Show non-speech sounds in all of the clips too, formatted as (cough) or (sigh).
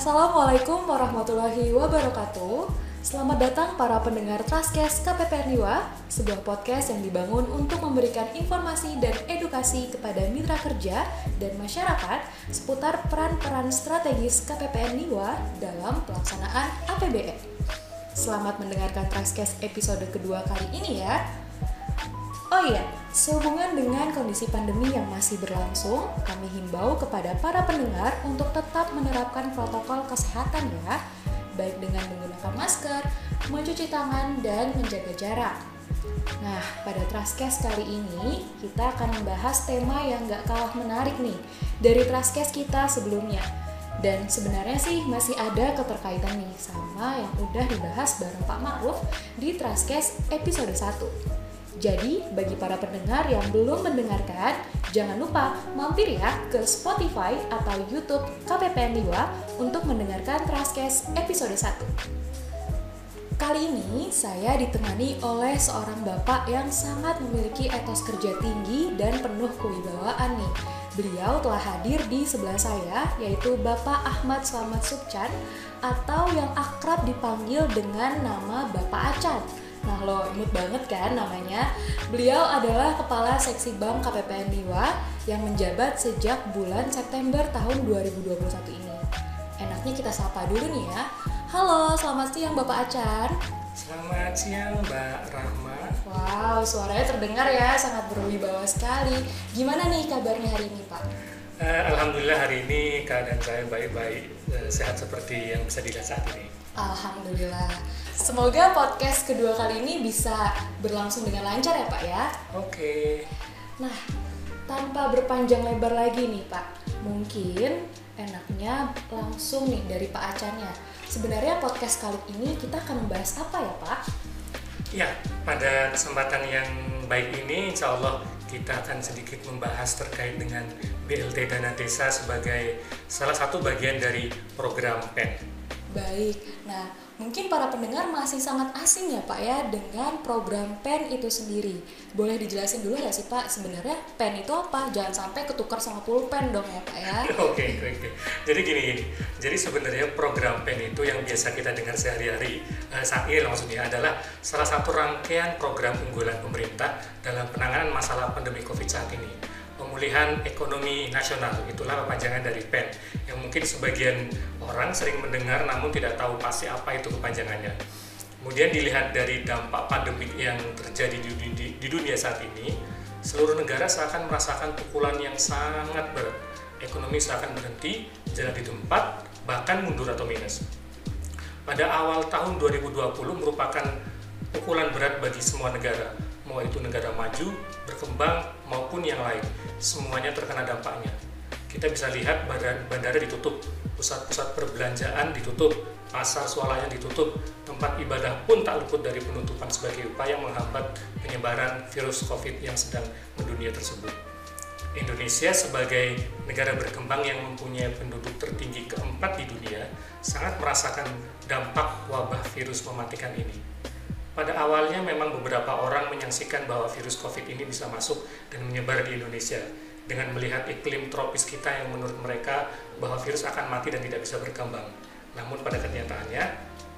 Assalamualaikum warahmatullahi wabarakatuh. Selamat datang para pendengar Traskes KPPN Niwa, sebuah podcast yang dibangun untuk memberikan informasi dan edukasi kepada mitra kerja dan masyarakat seputar peran-peran strategis KPPN Niwa dalam pelaksanaan APBN. Selamat mendengarkan Traskes episode kedua kali ini ya. Oh iya, sehubungan dengan kondisi pandemi yang masih berlangsung, kami himbau kepada para pendengar untuk tetap menerapkan protokol kesehatan ya, baik dengan menggunakan masker, mencuci tangan, dan menjaga jarak. Nah, pada Traskes kali ini, kita akan membahas tema yang gak kalah menarik nih dari Traskes kita sebelumnya. Dan sebenarnya sih masih ada keterkaitan nih sama yang udah dibahas bareng Pak Ma'ruf di Traskes episode 1. Jadi, bagi para pendengar yang belum mendengarkan, jangan lupa mampir ya ke Spotify atau YouTube KPPN Niwa untuk mendengarkan Traskes episode 1. Kali ini saya ditemani oleh seorang bapak yang sangat memiliki etos kerja tinggi dan penuh kewibawaan nih. Beliau telah hadir di sebelah saya, yaitu Bapak Ahmad Slamet Subchan atau yang akrab dipanggil dengan nama Bapak Acan. Nah lo imut banget kan namanya? Beliau adalah Kepala Seksi Bank KPPN Niwa yang menjabat sejak bulan September tahun 2021 ini. Enaknya kita sapa dulu nih ya. Halo, selamat siang Bapak Acan Selamat siang Mbak Rahma. Wow, suaranya terdengar ya, sangat berwibawa sekali. Gimana nih kabarnya hari ini Pak? Uh, Alhamdulillah hari ini keadaan saya baik-baik, uh, sehat seperti yang bisa dilihat saat ini Alhamdulillah Semoga podcast kedua kali ini bisa berlangsung dengan lancar ya Pak ya. Oke. Nah, tanpa berpanjang lebar lagi nih Pak, mungkin enaknya langsung nih dari Pak Acannya. Sebenarnya podcast kali ini kita akan membahas apa ya Pak? Ya, pada kesempatan yang baik ini insya Allah kita akan sedikit membahas terkait dengan BLT Dana Desa sebagai salah satu bagian dari program PEN. Baik, nah Mungkin para pendengar masih sangat asing ya Pak ya dengan program PEN itu sendiri. Boleh dijelasin dulu nggak sih Pak sebenarnya PEN itu apa? Jangan sampai ketukar sama pulpen dong ya Pak ya. (laughs) Oke, oke, oke. Jadi gini, gini. Jadi sebenarnya program PEN itu yang biasa kita dengar sehari-hari eh, saat ini maksudnya adalah salah satu rangkaian program unggulan pemerintah dalam penanganan masalah pandemi COVID saat ini pemulihan ekonomi nasional itulah kepanjangan dari PEN yang mungkin sebagian orang sering mendengar namun tidak tahu pasti apa itu kepanjangannya. Kemudian dilihat dari dampak pandemi yang terjadi di, di, di dunia saat ini seluruh negara seakan merasakan pukulan yang sangat berat. Ekonomi seakan berhenti jalan di tempat bahkan mundur atau minus. Pada awal tahun 2020 merupakan pukulan berat bagi semua negara mau itu negara maju, berkembang maupun yang lain, semuanya terkena dampaknya. Kita bisa lihat bandara ditutup, pusat-pusat perbelanjaan ditutup, pasar swalaya ditutup, tempat ibadah pun tak luput dari penutupan sebagai upaya menghambat penyebaran virus COVID yang sedang mendunia tersebut. Indonesia sebagai negara berkembang yang mempunyai penduduk tertinggi keempat di dunia sangat merasakan dampak wabah virus mematikan ini pada awalnya memang beberapa orang menyaksikan bahwa virus COVID ini bisa masuk dan menyebar di Indonesia dengan melihat iklim tropis kita yang menurut mereka bahwa virus akan mati dan tidak bisa berkembang. Namun pada kenyataannya,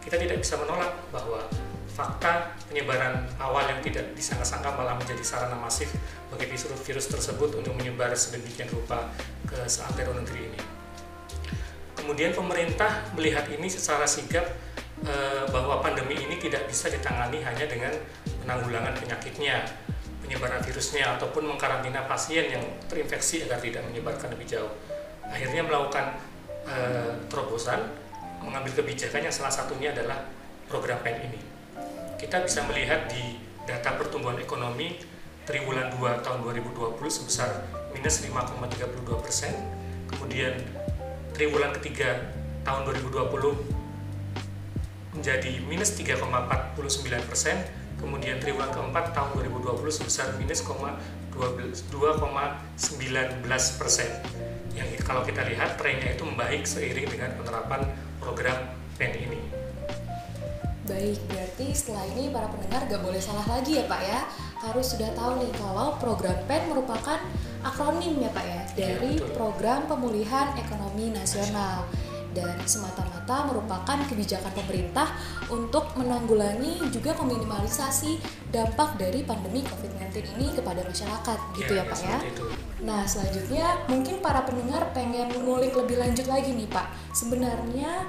kita tidak bisa menolak bahwa fakta penyebaran awal yang tidak disangka-sangka malah menjadi sarana masif bagi virus, virus tersebut untuk menyebar sedemikian rupa ke seantero negeri ini. Kemudian pemerintah melihat ini secara sigap Eh, bahwa pandemi ini tidak bisa ditangani hanya dengan penanggulangan penyakitnya, penyebaran virusnya, ataupun mengkarantina pasien yang terinfeksi agar tidak menyebarkan lebih jauh. Akhirnya melakukan uh, terobosan, mengambil kebijakan yang salah satunya adalah program PEN ini. Kita bisa melihat di data pertumbuhan ekonomi triwulan 2 tahun 2020 sebesar minus 5,32 persen, kemudian triwulan ketiga tahun 2020 menjadi minus 3,49 persen, kemudian triwulan keempat tahun 2020 sebesar minus 2,19 persen. Yang kalau kita lihat trennya itu membaik seiring dengan penerapan program PEN ini. Baik, berarti setelah ini para pendengar gak boleh salah lagi ya Pak ya Harus sudah tahu nih kalau program PEN merupakan akronim ya Pak ya iya, Dari ya, Program Pemulihan Ekonomi Nasional dan semata-mata merupakan kebijakan pemerintah untuk menanggulangi juga meminimalisasi dampak dari pandemi COVID-19 ini kepada masyarakat gitu ya, ya Pak ya. Itu. Nah selanjutnya mungkin para pendengar pengen mengulik lebih lanjut lagi nih Pak. Sebenarnya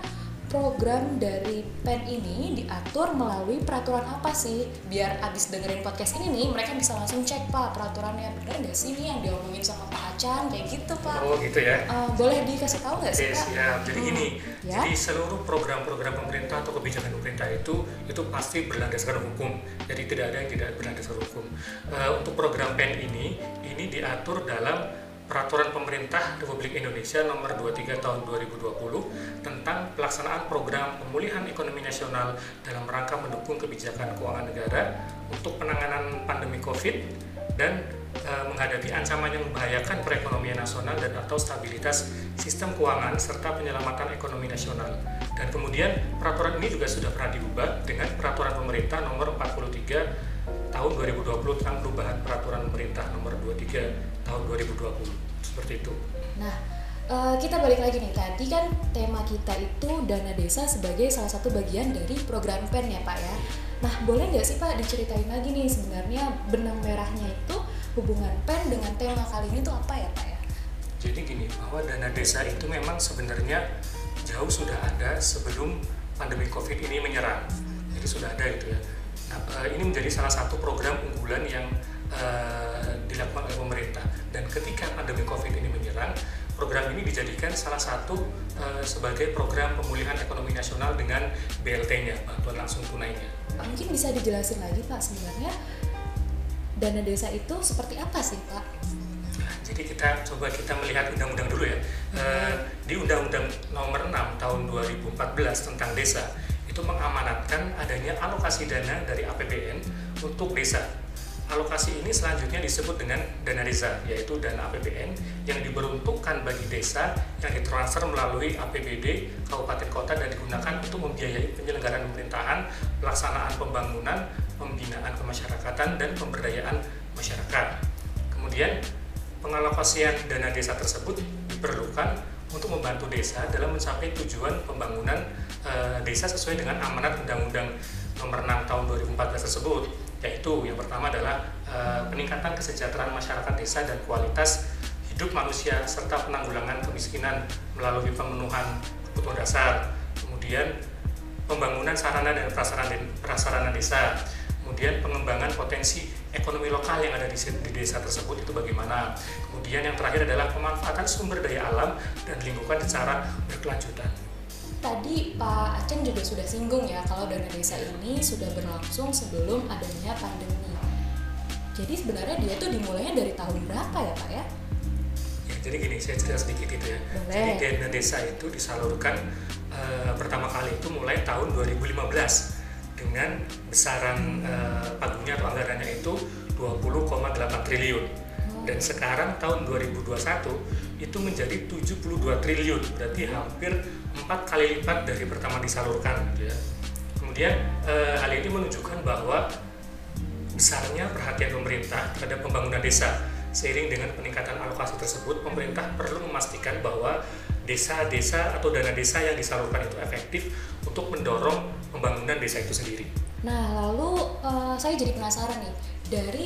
program dari PEN ini diatur melalui peraturan apa sih? Biar abis dengerin podcast ini nih, mereka bisa langsung cek Pak peraturannya bener nggak sih nih yang diomongin sama Pak Acan kayak gitu Pak? Oh gitu ya? Uh, boleh dikasih tahu nggak sih Pak? Ya, jadi hmm. gini, ya? jadi seluruh program-program pemerintah atau kebijakan pemerintah itu itu pasti berlandaskan hukum. Jadi tidak ada yang tidak berlandaskan hukum. Uh, untuk program PEN ini, ini diatur dalam Peraturan Pemerintah Republik Indonesia Nomor 23 Tahun 2020 tentang pelaksanaan program pemulihan ekonomi nasional dalam rangka mendukung kebijakan keuangan negara untuk penanganan pandemi Covid dan e, menghadapi ancaman yang membahayakan perekonomian nasional dan atau stabilitas sistem keuangan serta penyelamatan ekonomi nasional. Dan kemudian peraturan ini juga sudah pernah diubah dengan peraturan pemerintah nomor 43 tahun 2020 tentang perubahan peraturan pemerintah nomor 23 tahun 2020 seperti itu. Nah, uh, kita balik lagi nih tadi kan tema kita itu dana desa sebagai salah satu bagian dari program PEN ya Pak ya. Nah, boleh nggak sih Pak diceritain lagi nih sebenarnya benang merahnya itu hubungan PEN dengan tema kali ini tuh apa ya Pak ya? Jadi gini, bahwa dana desa itu memang sebenarnya jauh sudah ada sebelum pandemi COVID ini menyerang. Jadi sudah ada itu ya. Eh, ini menjadi salah satu program unggulan yang uh, dilakukan oleh pemerintah. Dan ketika pandemi COVID ini menyerang, program ini dijadikan salah satu uh, sebagai program pemulihan ekonomi nasional dengan BLT-nya, bantuan langsung tunainya. Mungkin bisa dijelasin lagi Pak sebenarnya dana desa itu seperti apa sih Pak? Jadi kita coba kita melihat undang-undang dulu ya. Uh, di Undang-Undang Nomor 6 Tahun 2014 tentang desa itu mengamanatkan adanya alokasi dana dari untuk desa Alokasi ini selanjutnya disebut dengan dana desa, yaitu dana APBN yang diperuntukkan bagi desa yang ditransfer melalui APBD kabupaten kota dan digunakan untuk membiayai penyelenggaraan pemerintahan, pelaksanaan pembangunan, pembinaan kemasyarakatan dan pemberdayaan masyarakat. Kemudian pengalokasian dana desa tersebut diperlukan untuk membantu desa dalam mencapai tujuan pembangunan e, desa sesuai dengan amanat Undang-Undang Nomor 6 Tahun 2014 tersebut yaitu yang pertama adalah uh, peningkatan kesejahteraan masyarakat desa dan kualitas hidup manusia serta penanggulangan kemiskinan melalui pemenuhan kebutuhan dasar. Kemudian pembangunan sarana dan prasarana, prasarana desa. Kemudian pengembangan potensi ekonomi lokal yang ada di, di desa tersebut itu bagaimana. Kemudian yang terakhir adalah pemanfaatan sumber daya alam dan lingkungan secara berkelanjutan tadi Pak Aceng juga sudah singgung ya kalau dana desa ini sudah berlangsung sebelum adanya pandemi. Jadi sebenarnya dia tuh dimulainya dari tahun berapa ya Pak ya? Ya, jadi gini, saya cerita sedikit itu ya. Boleh. Jadi dana desa itu disalurkan uh, pertama kali itu mulai tahun 2015 dengan besaran uh, pagungnya atau anggarannya itu 20,8 triliun. Oh. Dan sekarang tahun 2021 itu menjadi 72 triliun, berarti hampir empat kali lipat dari pertama disalurkan gitu ya. Kemudian eh, hal ini menunjukkan bahwa besarnya perhatian pemerintah terhadap pembangunan desa. Seiring dengan peningkatan alokasi tersebut, pemerintah perlu memastikan bahwa desa-desa atau dana desa yang disalurkan itu efektif untuk mendorong pembangunan desa itu sendiri. Nah, lalu uh, saya jadi penasaran nih, dari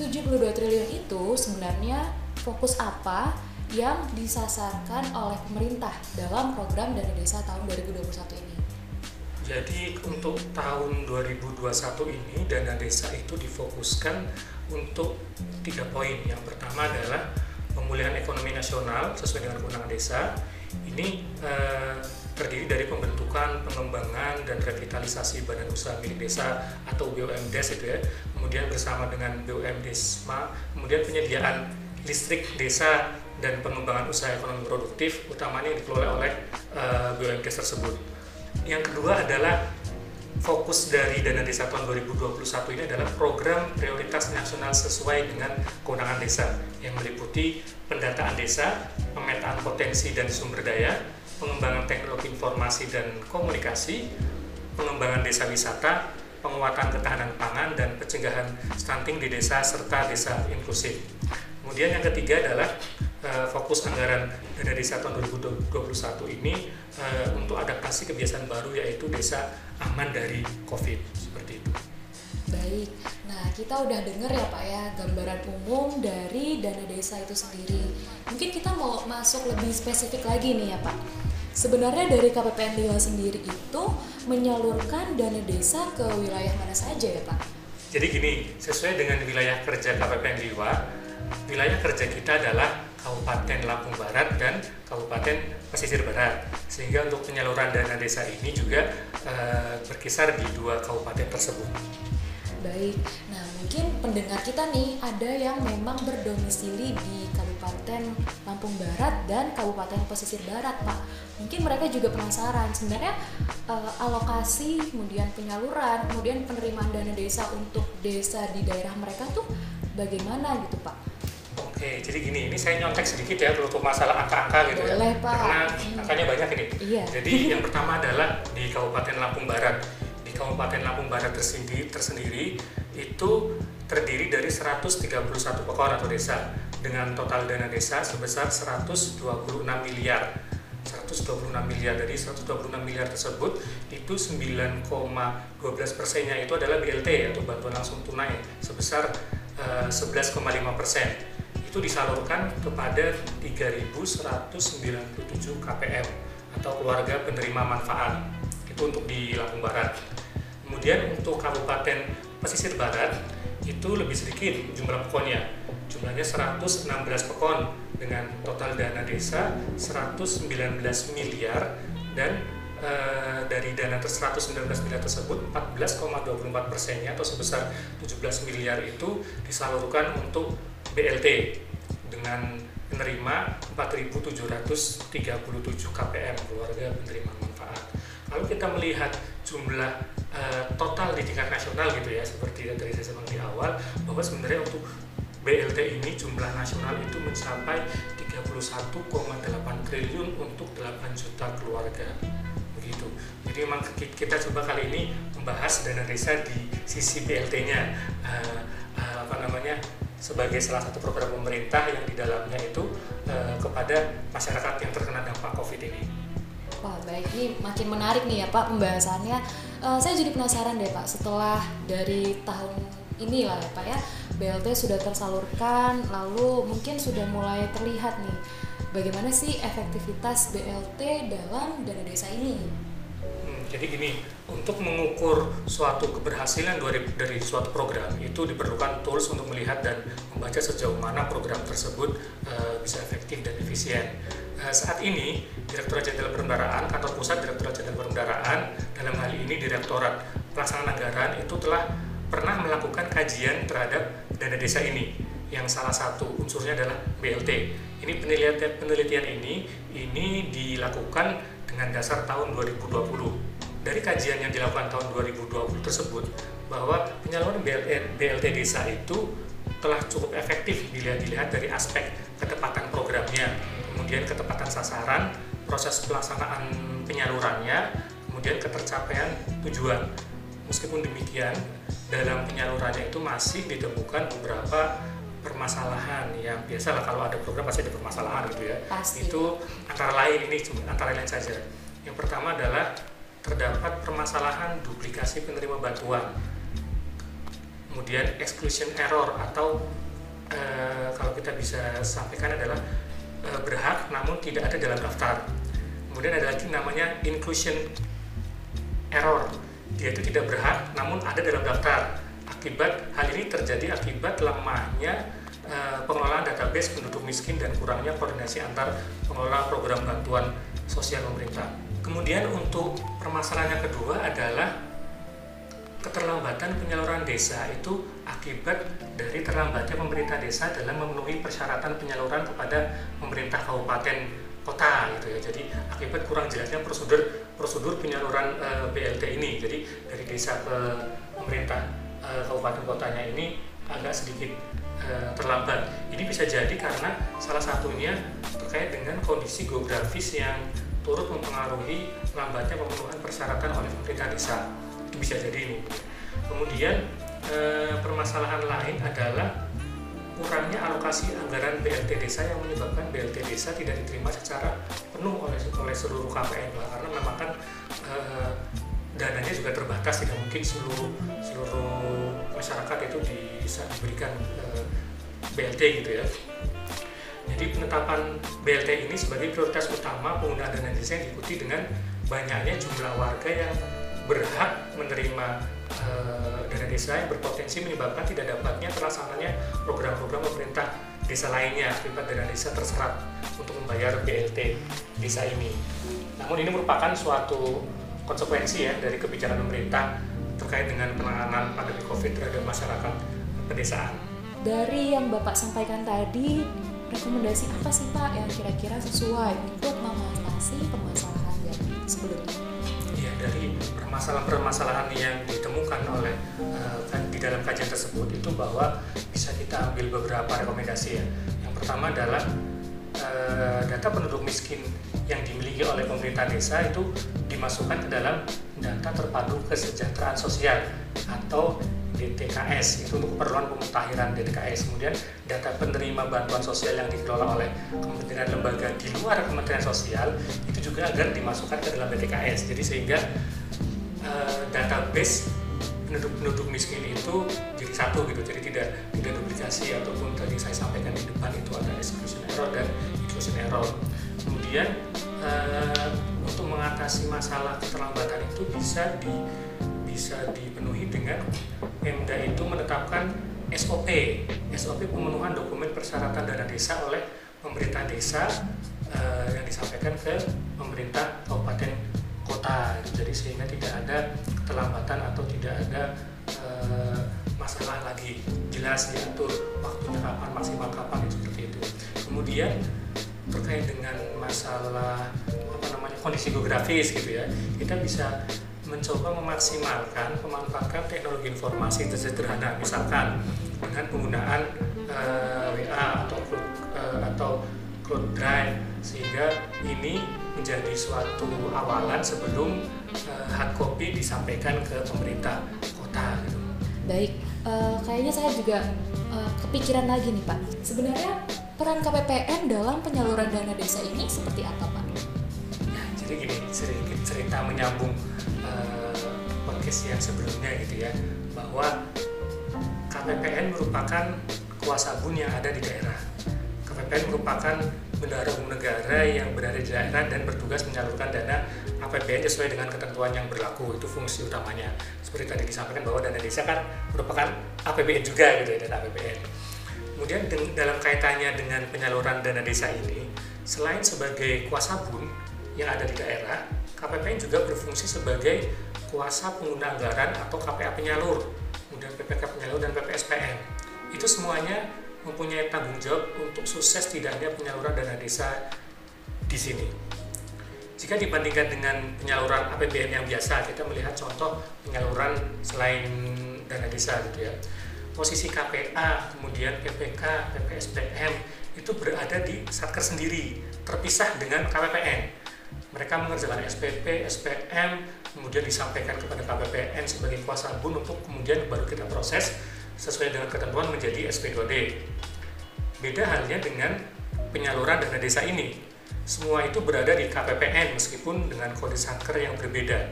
72 triliun itu sebenarnya fokus apa yang disasarkan oleh pemerintah dalam program Dana Desa tahun 2021 ini. Jadi untuk tahun 2021 ini dana desa itu difokuskan untuk tiga poin. Yang pertama adalah pemulihan ekonomi nasional sesuai dengan kewenangan desa. Ini eh, terdiri dari pembentukan, pengembangan, dan revitalisasi badan usaha milik desa atau BUMDes itu ya. Kemudian bersama dengan BUMDesma, kemudian penyediaan listrik desa dan pengembangan usaha ekonomi produktif utamanya dikelola oleh uh, eh, BUMDes tersebut. Yang kedua adalah fokus dari dana desa tahun 2021 ini adalah program prioritas nasional sesuai dengan kewenangan desa yang meliputi pendataan desa, pemetaan potensi dan sumber daya, pengembangan teknologi informasi dan komunikasi, pengembangan desa wisata, penguatan ketahanan pangan dan pencegahan stunting di desa serta desa inklusif. Kemudian yang ketiga adalah uh, fokus anggaran dana desa tahun 2021 ini uh, untuk adaptasi kebiasaan baru yaitu desa aman dari COVID seperti itu. Baik, nah kita udah denger ya Pak ya gambaran umum dari dana desa itu sendiri. Mungkin kita mau masuk lebih spesifik lagi nih ya Pak. Sebenarnya dari KPPN Liwa sendiri itu menyalurkan dana desa ke wilayah mana saja ya Pak? Jadi gini, sesuai dengan wilayah kerja KPPN Liwa, wilayah kerja kita adalah Kabupaten Lampung Barat dan Kabupaten Pesisir Barat. Sehingga untuk penyaluran dana desa ini juga e, berkisar di dua kabupaten tersebut. Baik, nah mungkin pendengar kita nih ada yang memang berdomisili di Kabupaten Lampung Barat dan Kabupaten Pesisir Barat, Pak. Mungkin mereka juga penasaran sebenarnya uh, alokasi, kemudian penyaluran, kemudian penerimaan dana desa untuk desa di daerah mereka tuh bagaimana gitu, Pak? Oke, jadi gini, ini saya nyontek sedikit ya untuk masalah angka-angka gitu ya. Boleh, ya. Pak. Karena angkanya banyak ini. Iya. Jadi yang pertama adalah di Kabupaten Lampung Barat Kabupaten Lampung Barat tersendiri, tersendiri itu terdiri dari 131 pekon atau desa dengan total dana desa sebesar 126 miliar 126 miliar dari 126 miliar tersebut itu 9,12 persennya itu adalah BLT atau bantuan langsung tunai sebesar uh, eh, 11,5 persen itu disalurkan kepada 3.197 KPM atau keluarga penerima manfaat itu untuk di Lampung Barat Kemudian untuk Kabupaten Pesisir Barat itu lebih sedikit jumlah pekonnya. Jumlahnya 116 pekon dengan total dana desa 119 miliar dan e, dari dana 119 miliar tersebut 14,24 persennya atau sebesar 17 miliar itu disalurkan untuk BLT dengan menerima 4.737 KPM keluarga penerima manfaat. Kalau kita melihat jumlah uh, total di tingkat nasional gitu ya seperti yang tadi saya sebutkan di awal bahwa sebenarnya untuk BLT ini jumlah nasional itu mencapai 31,8 triliun untuk 8 juta keluarga begitu. Jadi memang kita coba kali ini membahas dana desa di sisi BLT-nya uh, uh, eh, apa namanya sebagai salah satu program pemerintah yang di dalamnya itu uh, kepada masyarakat yang terkena dampak COVID ini. Wah baik, ini makin menarik nih ya Pak pembahasannya. Uh, saya jadi penasaran deh Pak, setelah dari tahun ini lah ya Pak ya, BLT sudah tersalurkan, lalu mungkin sudah mulai terlihat nih, bagaimana sih efektivitas BLT dalam dana desa ini? Jadi gini, untuk mengukur suatu keberhasilan dari, suatu program itu diperlukan tools untuk melihat dan membaca sejauh mana program tersebut uh, bisa efektif dan efisien Eh, saat ini Direktorat Jenderal Perbendaraan, kantor pusat Direktorat Jenderal Perbendaraan, dalam hal ini Direktorat Pelaksanaan Anggaran itu telah pernah melakukan kajian terhadap dana desa ini yang salah satu unsurnya adalah BLT. Ini penelitian penelitian ini ini dilakukan dengan dasar tahun 2020. Dari kajian yang dilakukan tahun 2020 tersebut bahwa penyaluran BLT, BLT desa itu telah cukup efektif dilihat-dilihat dari aspek ketepatan programnya kemudian ketepatan sasaran, proses pelaksanaan penyalurannya, kemudian ketercapaian tujuan. Meskipun demikian, dalam penyalurannya itu masih ditemukan beberapa permasalahan yang biasa lah kalau ada program pasti ada permasalahan gitu ya. Pasti. Itu antara lain ini antara lain saja. Yang pertama adalah terdapat permasalahan duplikasi penerima bantuan. Kemudian exclusion error atau e, kalau kita bisa sampaikan adalah Eh, berhak namun tidak ada dalam daftar. Kemudian ada lagi namanya inclusion error. Dia itu tidak berhak namun ada dalam daftar. Akibat hal ini terjadi akibat lemahnya uh, pengelolaan database penduduk miskin dan kurangnya koordinasi antar pengelola program bantuan sosial pemerintah. Kemudian untuk permasalahan yang kedua adalah keterlambatan penyaluran desa itu akibat dari terlambatnya pemerintah desa dalam memenuhi persyaratan penyaluran kepada pemerintah kabupaten kota gitu ya. Jadi akibat kurang jelasnya prosedur prosedur penyaluran e, eh, BLT ini. Jadi dari desa ke pemerintah e, kabupaten kotanya ini agak sedikit e, terlambat. Ini bisa jadi karena salah satunya terkait dengan kondisi geografis yang turut mempengaruhi lambatnya pemenuhan persyaratan oleh pemerintah desa. Itu bisa jadi ini. Kemudian e, permasalahan lain adalah kurangnya alokasi anggaran BLT desa yang menyebabkan BLT desa tidak diterima secara penuh oleh oleh seluruh KPM Pak. karena memang kan eh, dananya juga terbatas tidak mungkin seluruh seluruh masyarakat itu bisa diberikan eh, BLT gitu ya jadi penetapan BLT ini sebagai prioritas utama penggunaan dana desa yang diikuti dengan banyaknya jumlah warga yang berhak menerima uh, dana desa yang berpotensi menyebabkan tidak dapatnya terlaksananya program-program pemerintah desa lainnya akibat dana desa terserap untuk membayar BLT desa ini. Namun ini merupakan suatu konsekuensi ya dari kebijakan pemerintah terkait dengan penanganan pandemi COVID terhadap masyarakat pedesaan. Dari yang Bapak sampaikan tadi, rekomendasi apa sih Pak yang kira-kira sesuai untuk mengatasi permasalahan yang sebelumnya? Iya, dari permasalahan-permasalahan yang ditemukan oleh uh, di dalam kajian tersebut itu bahwa bisa kita ambil beberapa rekomendasi ya. Yang pertama adalah uh, data penduduk miskin yang dimiliki oleh pemerintah desa itu dimasukkan ke dalam data terpadu kesejahteraan sosial atau DTKS itu untuk keperluan pemutahiran DTKS kemudian data penerima bantuan sosial yang dikelola oleh kementerian lembaga di luar kementerian sosial itu juga agar dimasukkan ke dalam DTKS jadi sehingga uh, database penduduk-penduduk miskin itu jadi satu gitu. Jadi tidak tidak duplikasi ataupun tadi saya sampaikan di depan itu ada exclusion error dan inclusion error. Kemudian uh, untuk mengatasi masalah keterlambatan itu bisa di bisa dipenuhi dengan Pemda itu menetapkan SOP, SOP pemenuhan dokumen persyaratan dana desa oleh pemerintah desa uh, yang disampaikan ke pemerintah kabupaten kota. Jadi sehingga tidak ada keterlambatan atau tidak ada uh, masalah lagi jelas diatur waktunya kapan maksimal kapan seperti itu. Kemudian terkait dengan masalah apa namanya kondisi geografis gitu ya, kita bisa mencoba memaksimalkan pemanfaatan teknologi informasi sederhana misalkan dengan penggunaan uh, eh, WA atau uh, atau cloud drive sehingga ini menjadi suatu awalan sebelum uh, hard copy disampaikan ke pemerintah kota gitu. Baik, uh, kayaknya saya juga uh, kepikiran lagi nih Pak. Sebenarnya peran KPPN dalam penyaluran dana desa ini seperti apa Pak? Nah, jadi gini sedikit cerita menyambung podcast yang sebelumnya gitu ya bahwa KPPN merupakan kuasa bun yang ada di daerah. KPPN merupakan bendahara umum negara yang berada di daerah dan bertugas menyalurkan dana APBN sesuai dengan ketentuan yang berlaku itu fungsi utamanya. Seperti tadi disampaikan bahwa dana desa kan merupakan APBN juga gitu ya dana APBN. Kemudian dalam kaitannya dengan penyaluran dana desa ini, selain sebagai kuasa bun yang ada di daerah, KPPN juga berfungsi sebagai kuasa pengguna anggaran atau KPA penyalur, kemudian PPK penyalur dan PPSPM. Itu semuanya mempunyai tanggung jawab untuk sukses tidaknya penyaluran dana desa di sini. Jika dibandingkan dengan penyaluran APBN yang biasa, kita melihat contoh penyaluran selain dana desa gitu ya. Posisi KPA, kemudian PPK, PPSPM itu berada di satker sendiri, terpisah dengan KPPN. Mereka mengerjakan SPP, SPM, kemudian disampaikan kepada KPPN sebagai kuasa bun untuk kemudian baru kita proses sesuai dengan ketentuan menjadi SP2D. Beda halnya dengan penyaluran dana desa ini. Semua itu berada di KPPN meskipun dengan kode sanker yang berbeda.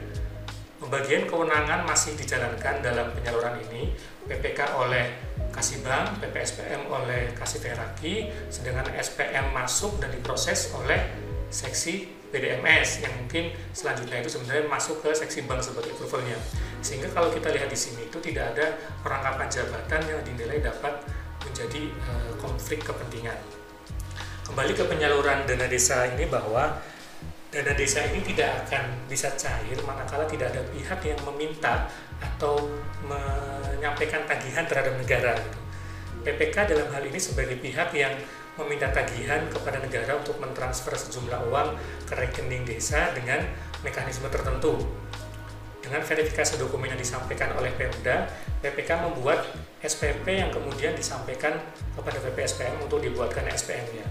Pembagian kewenangan masih dijalankan dalam penyaluran ini, PPK oleh Kasih Bank, PPSPM oleh Kasih Teraki, sedangkan SPM masuk dan diproses oleh seksi PDMS yang mungkin selanjutnya itu sebenarnya masuk ke seksi bank sebagai approvalnya sehingga kalau kita lihat di sini itu tidak ada perangkapan jabatan yang dinilai dapat menjadi uh, konflik kepentingan kembali ke penyaluran dana desa ini bahwa dana desa ini tidak akan bisa cair manakala tidak ada pihak yang meminta atau menyampaikan tagihan terhadap negara gitu. PPK dalam hal ini sebagai pihak yang meminta tagihan kepada negara untuk mentransfer sejumlah uang ke rekening desa dengan mekanisme tertentu. Dengan verifikasi dokumen yang disampaikan oleh Pemda, PPK membuat SPP yang kemudian disampaikan kepada PPSPM untuk dibuatkan SPM-nya.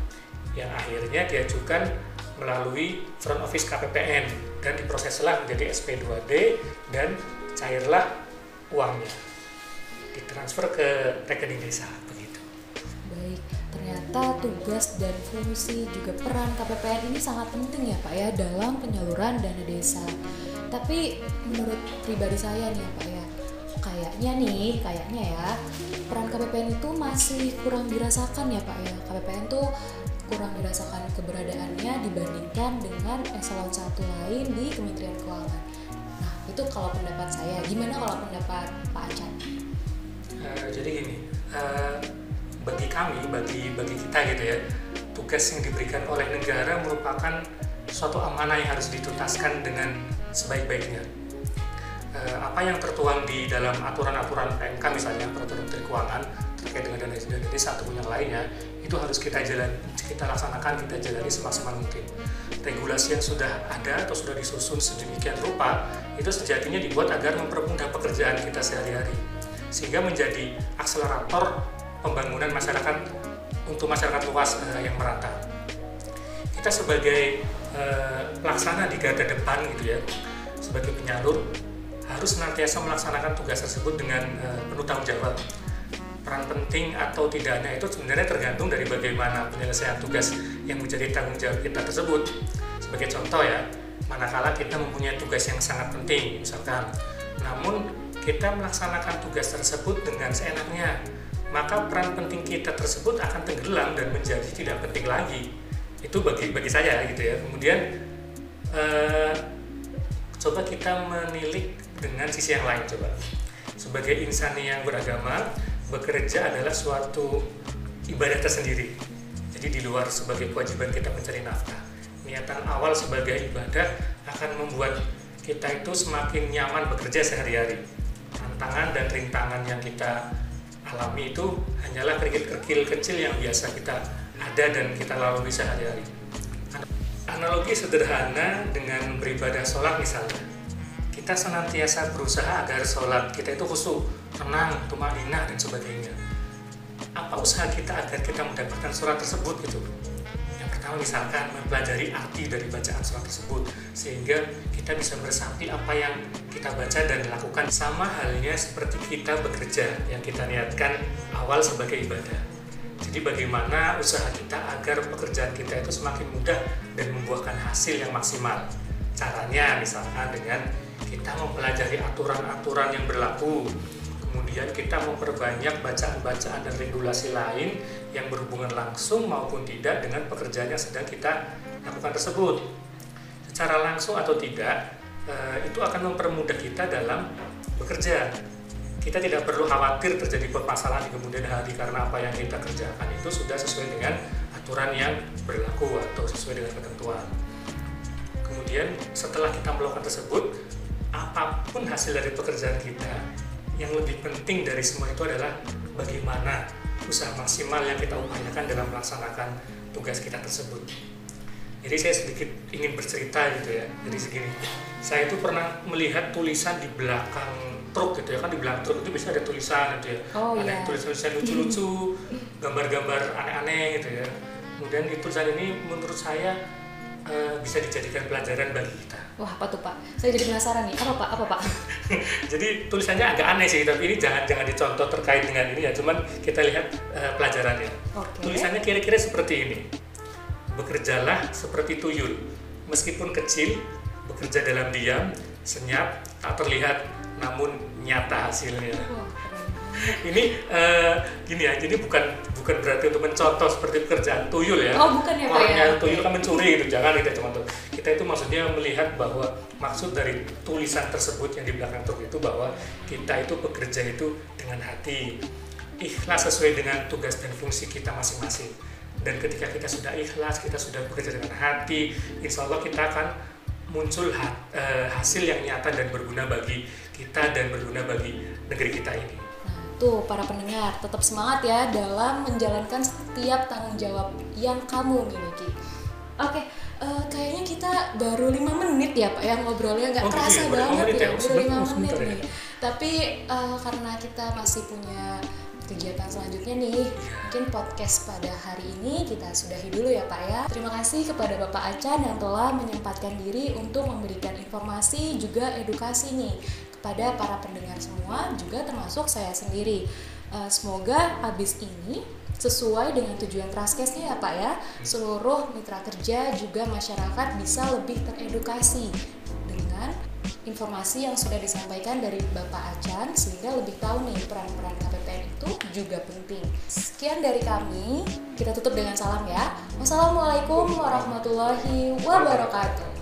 Yang akhirnya diajukan melalui front office KPPN dan diproseslah menjadi SP2D dan cairlah uangnya ditransfer ke rekening desa ternyata tugas dan fungsi juga peran KPPN ini sangat penting ya Pak ya dalam penyaluran dana desa. Tapi menurut pribadi saya nih Pak ya, kayaknya nih, kayaknya ya peran KPPN itu masih kurang dirasakan ya Pak ya. KPPN tuh kurang dirasakan keberadaannya dibandingkan dengan eselon satu lain di Kementerian Keuangan. Nah, itu kalau pendapat saya. Gimana kalau pendapat Pak Acan? Uh, jadi gini, uh, bagi kami, bagi bagi kita gitu ya, tugas yang diberikan oleh negara merupakan suatu amanah yang harus dituntaskan dengan sebaik-baiknya. Uh, apa yang tertuang di dalam aturan-aturan PMK misalnya peraturan Menteri Keuangan terkait dengan dana dana desa ataupun yang lainnya itu harus kita jalan kita laksanakan kita jalani semaksimal mungkin. Regulasi yang sudah ada atau sudah disusun sedemikian rupa itu sejatinya dibuat agar mempermudah pekerjaan kita sehari-hari. Sehingga menjadi akselerator pembangunan masyarakat untuk masyarakat luas uh, yang merata. Kita sebagai uh, pelaksana di garda depan gitu ya, sebagai penyalur harus senantiasa melaksanakan tugas tersebut dengan uh, penuh tanggung jawab. Peran penting atau tidaknya itu sebenarnya tergantung dari bagaimana penyelesaian tugas yang menjadi tanggung jawab kita tersebut. Sebagai contoh ya, manakala kita mempunyai tugas yang sangat penting, misalkan, namun kita melaksanakan tugas tersebut dengan seenaknya, maka peran penting kita tersebut akan tenggelam dan menjadi tidak penting lagi. Itu bagi bagi saya gitu ya. Kemudian eh, coba kita menilik dengan sisi yang lain coba. Sebagai insan yang beragama bekerja adalah suatu ibadah tersendiri. Jadi di luar sebagai kewajiban kita mencari nafkah. Niatan awal sebagai ibadah akan membuat kita itu semakin nyaman bekerja sehari-hari. Tantangan dan rintangan yang kita alami itu hanyalah kerikil-kerikil kecil yang biasa kita ada dan kita lalui sehari-hari. Analogi sederhana dengan beribadah sholat misalnya. Kita senantiasa berusaha agar sholat kita itu khusyuk, tenang, tumaninah dan sebagainya. Apa usaha kita agar kita mendapatkan sholat tersebut gitu? Pertama misalkan mempelajari arti dari bacaan surat tersebut sehingga kita bisa meresapi apa yang kita baca dan lakukan. Sama halnya seperti kita bekerja yang kita niatkan awal sebagai ibadah. Jadi bagaimana usaha kita agar pekerjaan kita itu semakin mudah dan membuahkan hasil yang maksimal? Caranya misalkan dengan kita mempelajari aturan-aturan yang berlaku. Kemudian kita memperbanyak bacaan-bacaan dan regulasi lain yang berhubungan langsung maupun tidak dengan pekerjaan yang sedang kita lakukan tersebut. Secara langsung atau tidak, eh, itu akan mempermudah kita dalam bekerja. Kita tidak perlu khawatir terjadi permasalahan di kemudian hari karena apa yang kita kerjakan itu sudah sesuai dengan aturan yang berlaku atau sesuai dengan ketentuan. Kemudian setelah kita melakukan tersebut, apa pun hasil dari pekerjaan kita, yang lebih penting dari semua itu adalah bagaimana usaha maksimal yang kita upayakan dalam melaksanakan tugas kita tersebut. Jadi saya sedikit ingin bercerita gitu ya. Jadi segini, saya itu pernah melihat tulisan di belakang truk gitu ya kan di belakang truk itu bisa ada tulisan gitu ya. Oh, ada iya. tulisan-tulisan lucu-lucu, (laughs) gambar-gambar aneh-aneh gitu ya. Kemudian di tulisan ini menurut saya uh, bisa dijadikan pelajaran bagi kita. Wah, apa tuh Pak? Saya jadi penasaran nih. Apa Pak? Apa Pak? (laughs) Jadi tulisannya agak aneh sih, tapi ini jangan jangan dicontoh terkait dengan ini ya. Cuman kita lihat uh, pelajarannya. Oke. Tulisannya kira-kira seperti ini. Bekerjalah seperti tuyul, meskipun kecil, bekerja dalam diam, senyap, tak terlihat, namun nyata hasilnya. Ini uh, gini ya, jadi bukan bukan berarti untuk mencontoh seperti pekerjaan tuyul ya. Oh, bukan ya, Pak, Orangnya ya? tuyul Oke. kan mencuri gitu, jangan kita contoh. Kita itu maksudnya melihat bahwa maksud dari tulisan tersebut yang di belakang truk itu bahwa kita itu bekerja itu dengan hati, ikhlas sesuai dengan tugas dan fungsi kita masing-masing. Dan ketika kita sudah ikhlas, kita sudah bekerja dengan hati, insya Allah kita akan muncul eh, hasil yang nyata dan berguna bagi kita dan berguna bagi negeri kita ini. Tuh para pendengar, tetap semangat ya dalam menjalankan setiap tanggung jawab yang kamu miliki. Oke, eh, kayaknya kita baru lima menit ya Pak ya ngobrolnya nggak Oh, gitu kerasa ya, lima banget ya, ya? baru Sebentar, lima oh, menit sebentar ya. nih. Tapi eh, karena kita masih punya kegiatan selanjutnya nih, mungkin podcast pada hari ini kita sudahi dulu ya Pak ya. Terima kasih kepada Bapak Acan yang telah menyempatkan diri untuk memberikan informasi juga edukasi nih kepada para pendengar semua, juga termasuk saya sendiri. Eh, semoga habis ini sesuai dengan tujuan Traskesnya ya Pak ya. Seluruh mitra kerja juga masyarakat bisa lebih teredukasi dengan informasi yang sudah disampaikan dari Bapak Acan sehingga lebih tahu nih peran-peran KPPN itu juga penting. Sekian dari kami, kita tutup dengan salam ya. Wassalamualaikum warahmatullahi wabarakatuh.